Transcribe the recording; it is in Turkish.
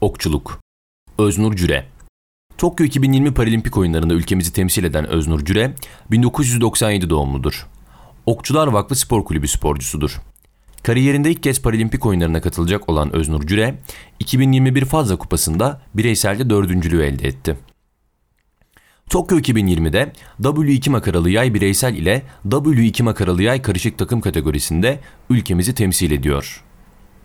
Okçuluk Öznur Cüre Tokyo 2020 Paralimpik oyunlarında ülkemizi temsil eden Öznur Cüre, 1997 doğumludur. Okçular Vakfı Spor Kulübü sporcusudur. Kariyerinde ilk kez Paralimpik oyunlarına katılacak olan Öznur Cüre, 2021 Fazla Kupası'nda bireyselde dördüncülüğü elde etti. Tokyo 2020'de W2 makaralı yay bireysel ile W2 makaralı yay karışık takım kategorisinde ülkemizi temsil ediyor.